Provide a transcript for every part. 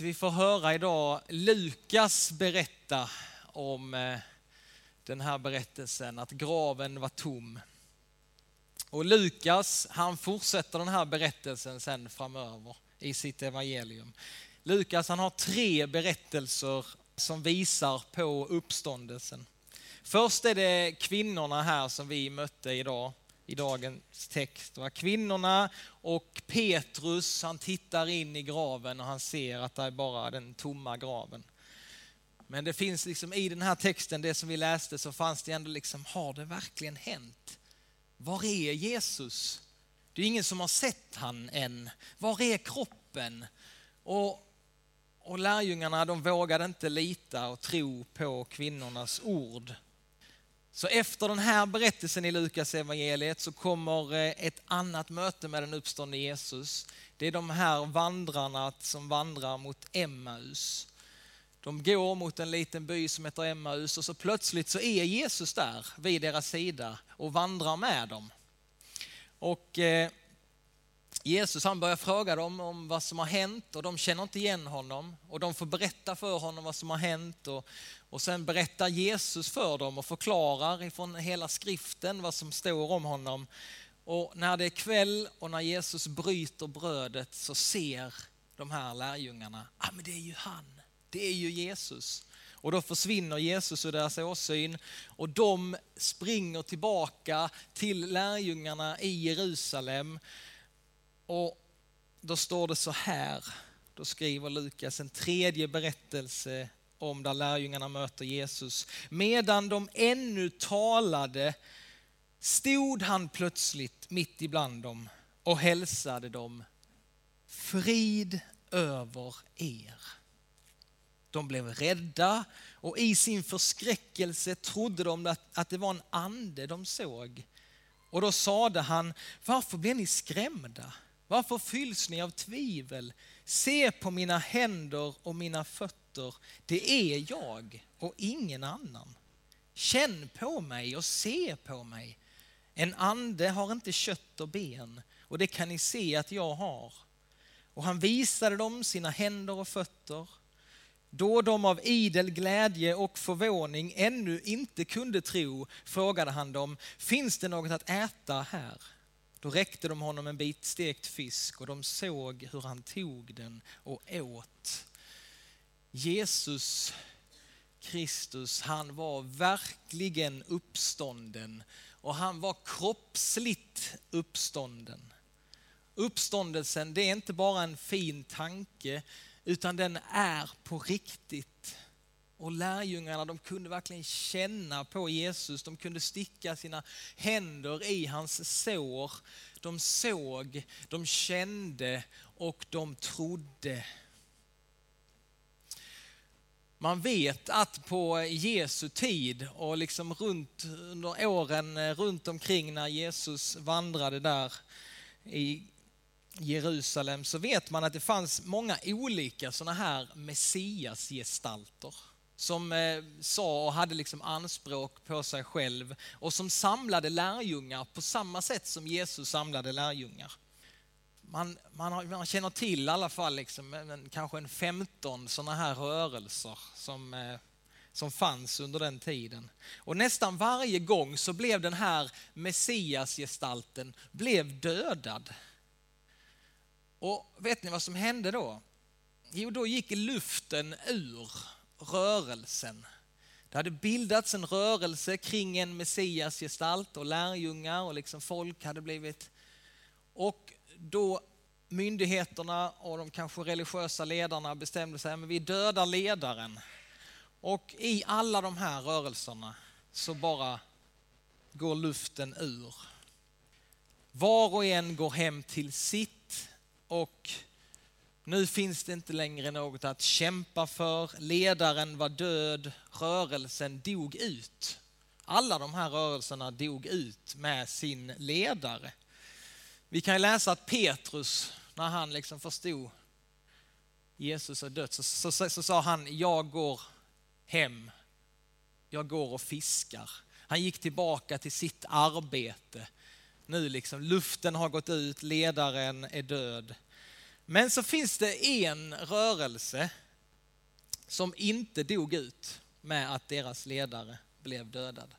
Vi får höra idag Lukas berätta om eh, den här berättelsen, att graven var tom. Och Lukas, han fortsätter den här berättelsen sen framöver i sitt evangelium. Lukas, han har tre berättelser som visar på uppståndelsen. Först är det kvinnorna här som vi mötte idag i dagens text. Va? Kvinnorna och Petrus, han tittar in i graven och han ser att det är bara den tomma graven. Men det finns liksom i den här texten, det som vi läste, så fanns det ändå liksom, har det verkligen hänt? Var är Jesus? Det är ingen som har sett han än. Var är kroppen? Och, och lärjungarna de vågade inte lita och tro på kvinnornas ord. Så efter den här berättelsen i Lukas evangeliet så kommer eh, ett annat möte med den uppståndne Jesus. Det är de här vandrarna som vandrar mot Emmaus. De går mot en liten by som heter Emmaus och så plötsligt så är Jesus där vid deras sida och vandrar med dem. Och eh, Jesus han börjar fråga dem om vad som har hänt och de känner inte igen honom och de får berätta för honom vad som har hänt och, och sen berättar Jesus för dem och förklarar ifrån hela skriften vad som står om honom. Och när det är kväll och när Jesus bryter brödet så ser de här lärjungarna, ah, men det är ju han, det är ju Jesus. Och då försvinner Jesus ur deras åsyn och de springer tillbaka till lärjungarna i Jerusalem och då står det så här, då skriver Lukas en tredje berättelse om där lärjungarna möter Jesus. Medan de ännu talade stod han plötsligt mitt ibland dem och hälsade dem frid över er. De blev rädda och i sin förskräckelse trodde de att det var en ande de såg. Och då sade han, varför blev ni skrämda? Varför fylls ni av tvivel? Se på mina händer och mina fötter. Det är jag och ingen annan. Känn på mig och se på mig. En ande har inte kött och ben och det kan ni se att jag har. Och han visade dem sina händer och fötter. Då de av idel glädje och förvåning ännu inte kunde tro frågade han dem, finns det något att äta här? Då räckte de honom en bit stekt fisk och de såg hur han tog den och åt. Jesus Kristus, han var verkligen uppstånden och han var kroppsligt uppstånden. Uppståndelsen, det är inte bara en fin tanke utan den är på riktigt. Och lärjungarna de kunde verkligen känna på Jesus, de kunde sticka sina händer i hans sår. De såg, de kände och de trodde. Man vet att på Jesu tid och liksom runt, under åren eh, runt omkring när Jesus vandrade där i Jerusalem så vet man att det fanns många olika sådana här messiasgestalter som eh, sa och hade liksom anspråk på sig själv och som samlade lärjungar på samma sätt som Jesus samlade lärjungar. Man, man, har, man känner till i alla fall liksom, en, kanske en 15 sådana här rörelser som, eh, som fanns under den tiden. Och nästan varje gång så blev den här messiasgestalten blev dödad. Och vet ni vad som hände då? Jo, då gick luften ur rörelsen. Det hade bildats en rörelse kring en Messias gestalt och lärjungar och liksom folk hade blivit... Och då myndigheterna och de kanske religiösa ledarna bestämde sig, men vi dödar ledaren. Och i alla de här rörelserna så bara går luften ur. Var och en går hem till sitt och nu finns det inte längre något att kämpa för. Ledaren var död, rörelsen dog ut. Alla de här rörelserna dog ut med sin ledare. Vi kan läsa att Petrus, när han liksom förstod Jesus är dött, så, så, så, så sa han, jag går hem, jag går och fiskar. Han gick tillbaka till sitt arbete. Nu liksom, luften har gått ut, ledaren är död. Men så finns det en rörelse som inte dog ut med att deras ledare blev dödad.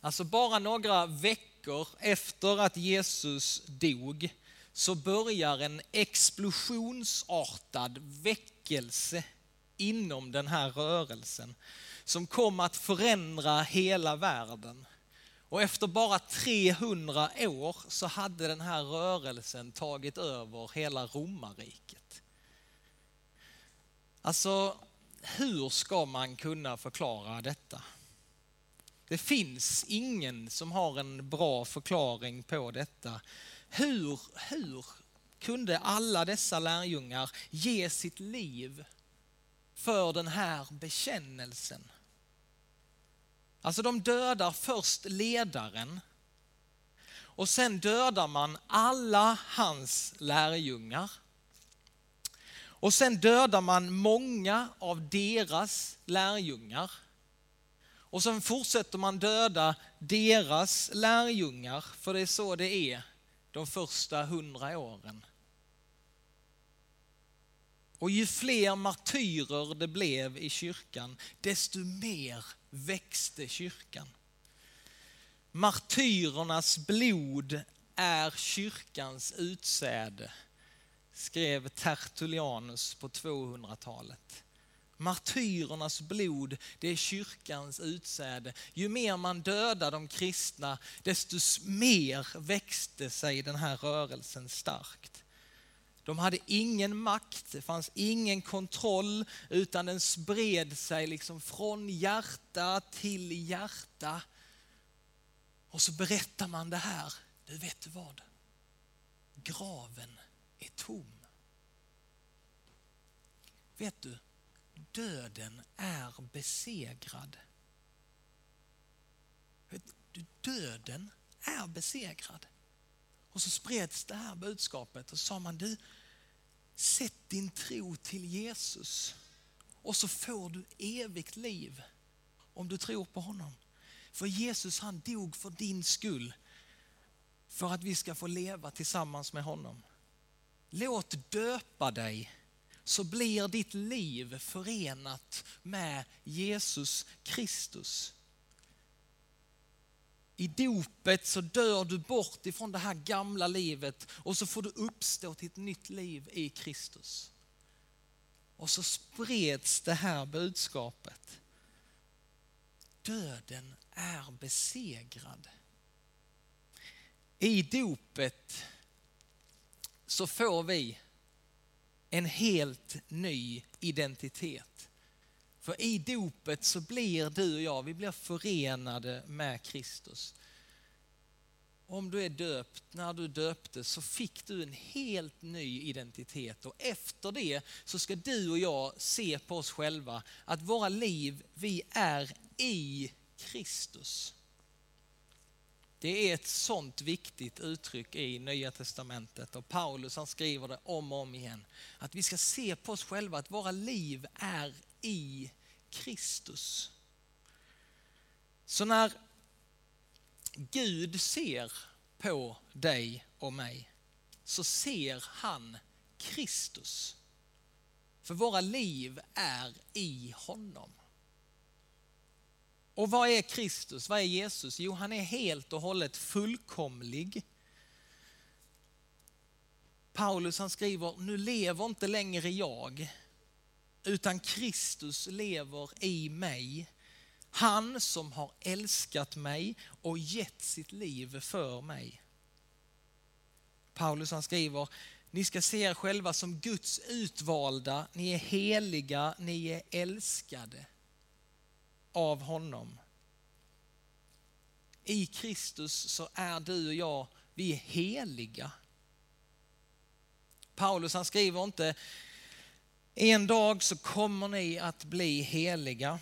Alltså bara några veckor efter att Jesus dog så börjar en explosionsartad väckelse inom den här rörelsen som kom att förändra hela världen. Och efter bara 300 år så hade den här rörelsen tagit över hela romarriket. Alltså, hur ska man kunna förklara detta? Det finns ingen som har en bra förklaring på detta. Hur, hur kunde alla dessa lärjungar ge sitt liv för den här bekännelsen? Alltså de dödar först ledaren och sen dödar man alla hans lärjungar. Och sen dödar man många av deras lärjungar. Och sen fortsätter man döda deras lärjungar, för det är så det är de första hundra åren. Och ju fler martyrer det blev i kyrkan, desto mer växte kyrkan. Martyrernas blod är kyrkans utsäde, skrev Tertullianus på 200-talet. Martyrernas blod, det är kyrkans utsäde. Ju mer man dödar de kristna, desto mer växte sig den här rörelsen starkt. De hade ingen makt, det fanns ingen kontroll, utan den spred sig liksom från hjärta till hjärta. Och så berättar man det här, du vet du vad? Graven är tom. Vet du, döden är besegrad. Döden är besegrad. Och så spreds det här budskapet och sa man du, sätt din tro till Jesus och så får du evigt liv om du tror på honom. För Jesus han dog för din skull för att vi ska få leva tillsammans med honom. Låt döpa dig så blir ditt liv förenat med Jesus Kristus. I dopet så dör du bort ifrån det här gamla livet och så får du uppstå till ett nytt liv i Kristus. Och så spreds det här budskapet. Döden är besegrad. I dopet så får vi en helt ny identitet. För i dopet så blir du och jag, vi blir förenade med Kristus. Om du är döpt, när du döptes så fick du en helt ny identitet och efter det så ska du och jag se på oss själva att våra liv, vi är i Kristus. Det är ett sånt viktigt uttryck i Nya Testamentet och Paulus han skriver det om och om igen. Att vi ska se på oss själva att våra liv är i Kristus. Så när Gud ser på dig och mig så ser han Kristus. För våra liv är i honom. Och vad är Kristus? Vad är Jesus? Jo, han är helt och hållet fullkomlig. Paulus han skriver, nu lever inte längre jag, utan Kristus lever i mig. Han som har älskat mig och gett sitt liv för mig. Paulus han skriver, ni ska se er själva som Guds utvalda, ni är heliga, ni är älskade av honom. I Kristus så är du och jag, vi är heliga. Paulus han skriver inte en dag så kommer ni att bli heliga.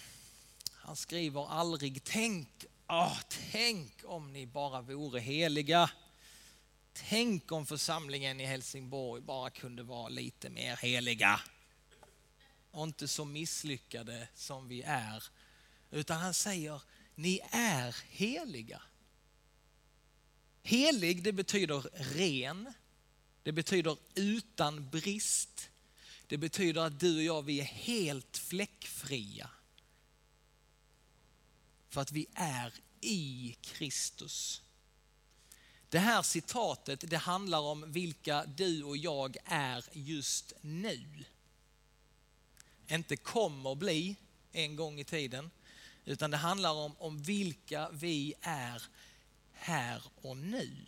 Han skriver aldrig tänk, åh, tänk om ni bara vore heliga. Tänk om församlingen i Helsingborg bara kunde vara lite mer heliga. Och inte så misslyckade som vi är utan han säger, ni är heliga. Helig det betyder ren, Det betyder utan brist. Det betyder att du och jag, vi är helt fläckfria. För att vi är i Kristus. Det här citatet det handlar om vilka du och jag är just nu. Inte kommer bli en gång i tiden, utan det handlar om, om vilka vi är här och nu.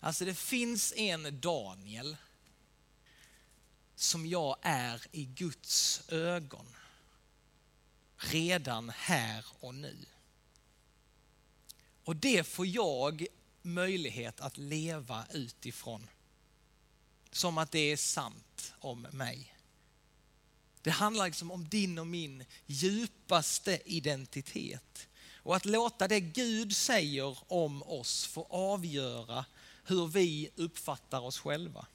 Alltså det finns en Daniel som jag är i Guds ögon. Redan här och nu. Och det får jag möjlighet att leva utifrån. Som att det är sant om mig. Det handlar liksom om din och min djupaste identitet. Och att låta det Gud säger om oss få avgöra hur vi uppfattar oss själva.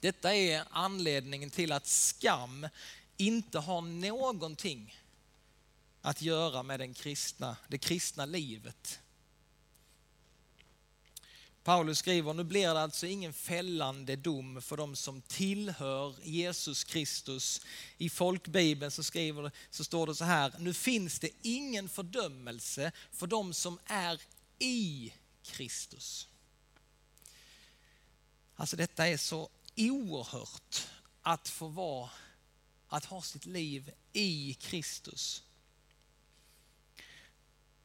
Detta är anledningen till att skam inte har någonting att göra med den kristna, det kristna livet. Paulus skriver, nu blir det alltså ingen fällande dom för de som tillhör Jesus Kristus. I folkbibeln så, skriver, så står det så här, nu finns det ingen fördömelse för de som är i Kristus. Alltså detta är så oerhört att få vara, att ha sitt liv i Kristus.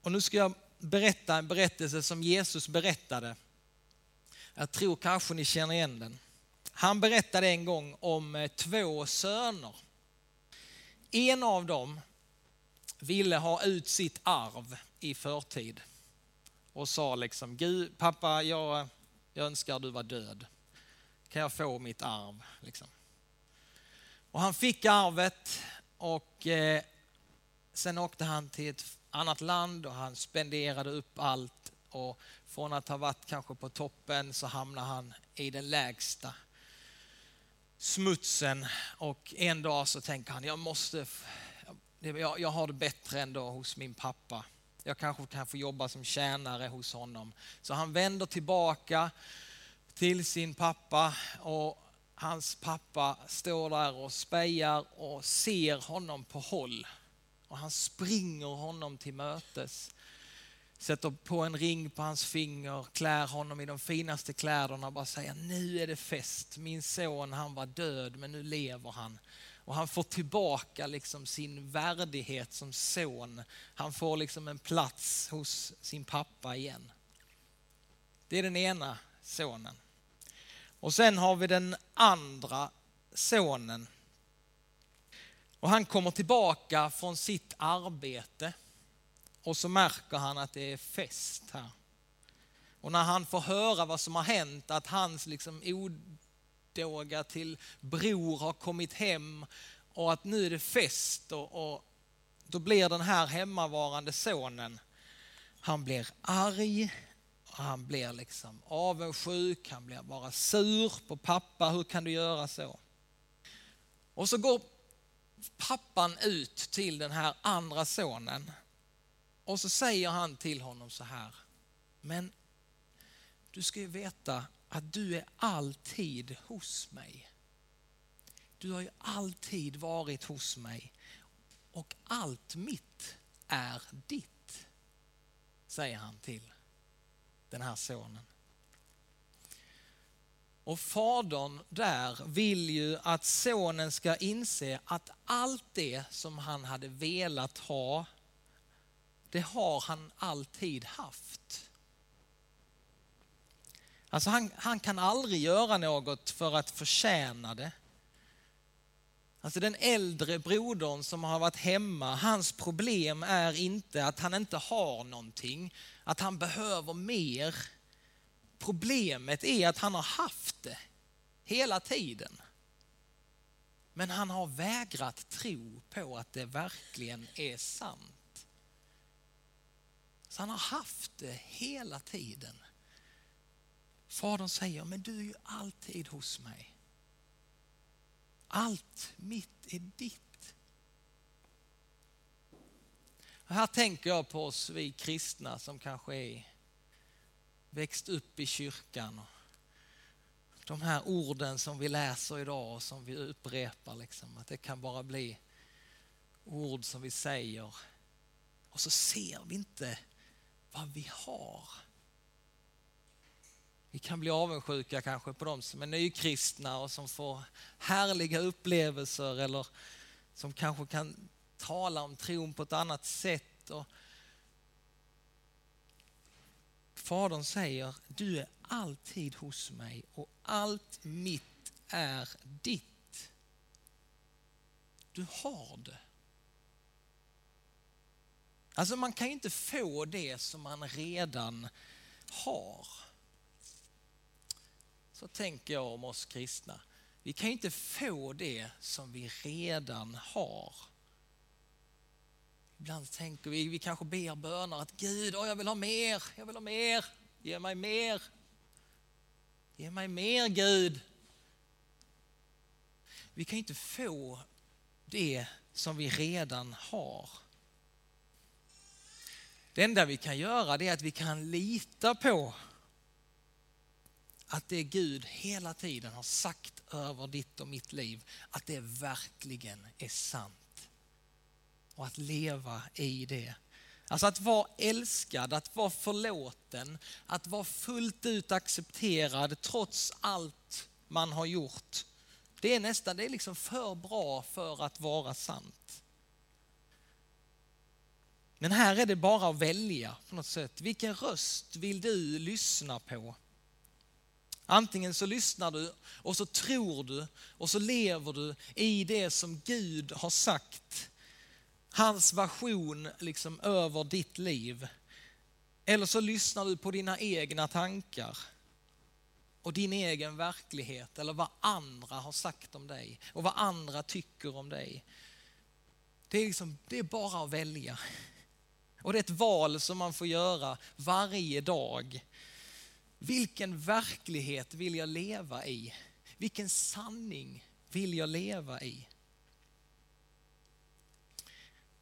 Och nu ska jag berätta en berättelse som Jesus berättade jag tror kanske ni känner igen den. Han berättade en gång om eh, två söner. En av dem ville ha ut sitt arv i förtid och sa liksom, Gud, pappa, jag, jag önskar du var död. Kan jag få mitt arv? Liksom. Och han fick arvet och eh, sen åkte han till ett annat land och han spenderade upp allt och från att ha varit kanske på toppen så hamnade han i den lägsta smutsen och en dag så tänker han, jag måste, jag, jag har det bättre ändå hos min pappa. Jag kanske kan få jobba som tjänare hos honom. Så han vänder tillbaka till sin pappa och hans pappa står där och spejar och ser honom på håll. Och han springer honom till mötes sätter på en ring på hans finger, klär honom i de finaste kläderna och bara säger nu är det fest. Min son han var död men nu lever han. Och han får tillbaka liksom sin värdighet som son. Han får liksom en plats hos sin pappa igen. Det är den ena sonen. Och sen har vi den andra sonen. Och han kommer tillbaka från sitt arbete och så märker han att det är fest här. Och när han får höra vad som har hänt, att hans liksom odåga till bror har kommit hem och att nu är det fest och, och då blir den här hemmavarande sonen, han blir arg, han blir liksom avundsjuk, han blir bara sur på pappa, hur kan du göra så? Och så går pappan ut till den här andra sonen och så säger han till honom så här, men du ska ju veta att du är alltid hos mig. Du har ju alltid varit hos mig och allt mitt är ditt, säger han till den här sonen. Och fadern där vill ju att sonen ska inse att allt det som han hade velat ha det har han alltid haft. Alltså han, han kan aldrig göra något för att förtjäna det. Alltså den äldre brodern som har varit hemma, hans problem är inte att han inte har någonting, att han behöver mer. Problemet är att han har haft det hela tiden. Men han har vägrat tro på att det verkligen är sant. Så han har haft det hela tiden. Fadern säger, men du är ju alltid hos mig. Allt mitt är ditt. Och här tänker jag på oss, vi kristna som kanske är växt upp i kyrkan och de här orden som vi läser idag och som vi upprepar. Liksom, att det kan bara bli ord som vi säger och så ser vi inte vad vi har. Vi kan bli avundsjuka kanske på de som är nykristna och som får härliga upplevelser eller som kanske kan tala om tron på ett annat sätt. Och Fadern säger, du är alltid hos mig och allt mitt är ditt. Du har det. Alltså man kan ju inte få det som man redan har. Så tänker jag om oss kristna. Vi kan ju inte få det som vi redan har. Ibland tänker vi, vi kanske ber böner att Gud, åh, jag vill ha mer, jag vill ha mer, ge mig mer. Ge mig mer Gud. Vi kan inte få det som vi redan har. Det enda vi kan göra är att vi kan lita på att det Gud hela tiden har sagt över ditt och mitt liv, att det verkligen är sant. Och att leva i det. Alltså att vara älskad, att vara förlåten, att vara fullt ut accepterad trots allt man har gjort. Det är nästan, det är liksom för bra för att vara sant. Men här är det bara att välja på något sätt. Vilken röst vill du lyssna på? Antingen så lyssnar du och så tror du och så lever du i det som Gud har sagt. Hans version liksom över ditt liv. Eller så lyssnar du på dina egna tankar och din egen verklighet eller vad andra har sagt om dig och vad andra tycker om dig. Det är, liksom, det är bara att välja. Och det är ett val som man får göra varje dag. Vilken verklighet vill jag leva i? Vilken sanning vill jag leva i?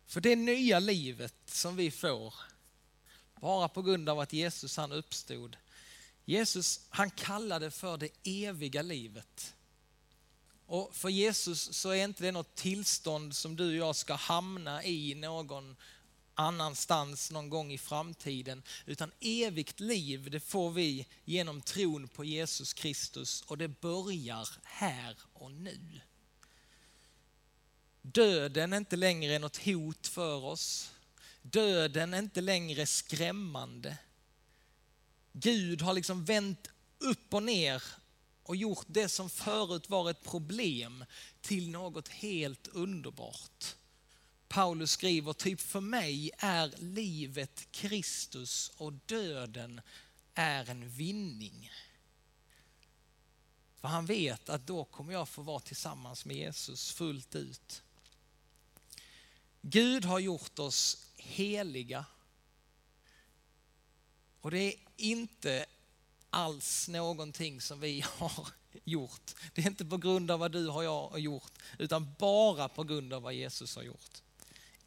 För det nya livet som vi får, bara på grund av att Jesus han uppstod. Jesus han kallade för det eviga livet. Och för Jesus så är inte det något tillstånd som du och jag ska hamna i någon annanstans någon gång i framtiden. Utan evigt liv, det får vi genom tron på Jesus Kristus och det börjar här och nu. Döden är inte längre något hot för oss. Döden är inte längre skrämmande. Gud har liksom vänt upp och ner och gjort det som förut var ett problem till något helt underbart. Paulus skriver, typ för mig är livet Kristus och döden är en vinning. För han vet att då kommer jag få vara tillsammans med Jesus fullt ut. Gud har gjort oss heliga. Och det är inte alls någonting som vi har gjort. Det är inte på grund av vad du och jag har gjort, utan bara på grund av vad Jesus har gjort.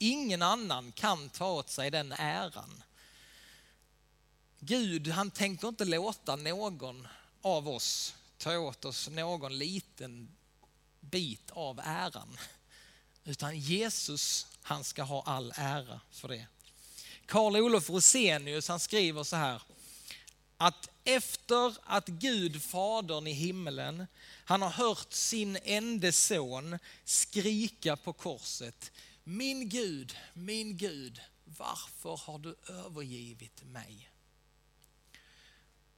Ingen annan kan ta åt sig den äran. Gud, han tänker inte låta någon av oss ta åt oss någon liten bit av äran. Utan Jesus, han ska ha all ära för det. Karl Olof Rosenius, han skriver så här, att efter att Gud, Fadern i himmelen, han har hört sin enda son skrika på korset, min Gud, min Gud, varför har du övergivit mig?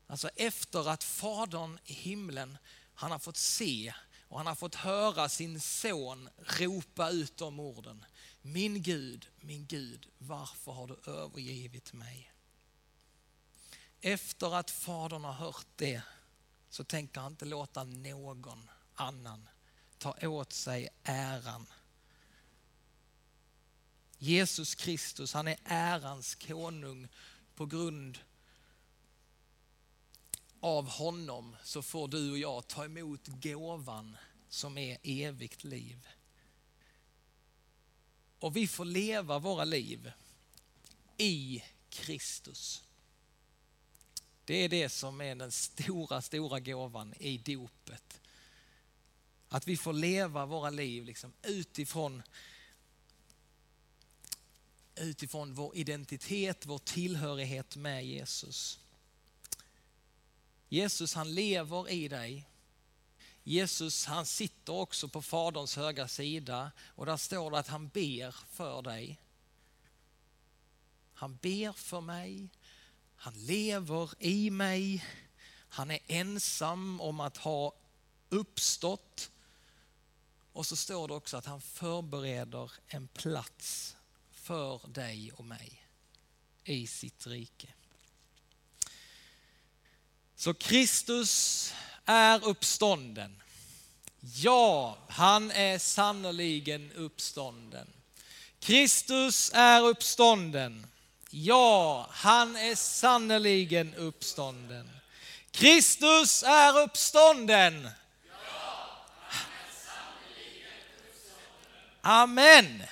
Alltså efter att Fadern i himlen, han har fått se och han har fått höra sin son ropa ut de orden. Min Gud, min Gud, varför har du övergivit mig? Efter att Fadern har hört det så tänker han inte låta någon annan ta åt sig äran Jesus Kristus, han är ärans konung på grund av honom så får du och jag ta emot gåvan som är evigt liv. Och vi får leva våra liv i Kristus. Det är det som är den stora, stora gåvan i dopet. Att vi får leva våra liv liksom utifrån, utifrån vår identitet, vår tillhörighet med Jesus. Jesus han lever i dig. Jesus han sitter också på Faderns högra sida och där står det att han ber för dig. Han ber för mig, han lever i mig, han är ensam om att ha uppstått. Och så står det också att han förbereder en plats för dig och mig i sitt rike. Så Kristus är uppstånden. Ja, han är sannoliken uppstånden. Kristus är uppstånden. Ja, han är sannoliken uppstånden. Kristus är uppstånden. Amen.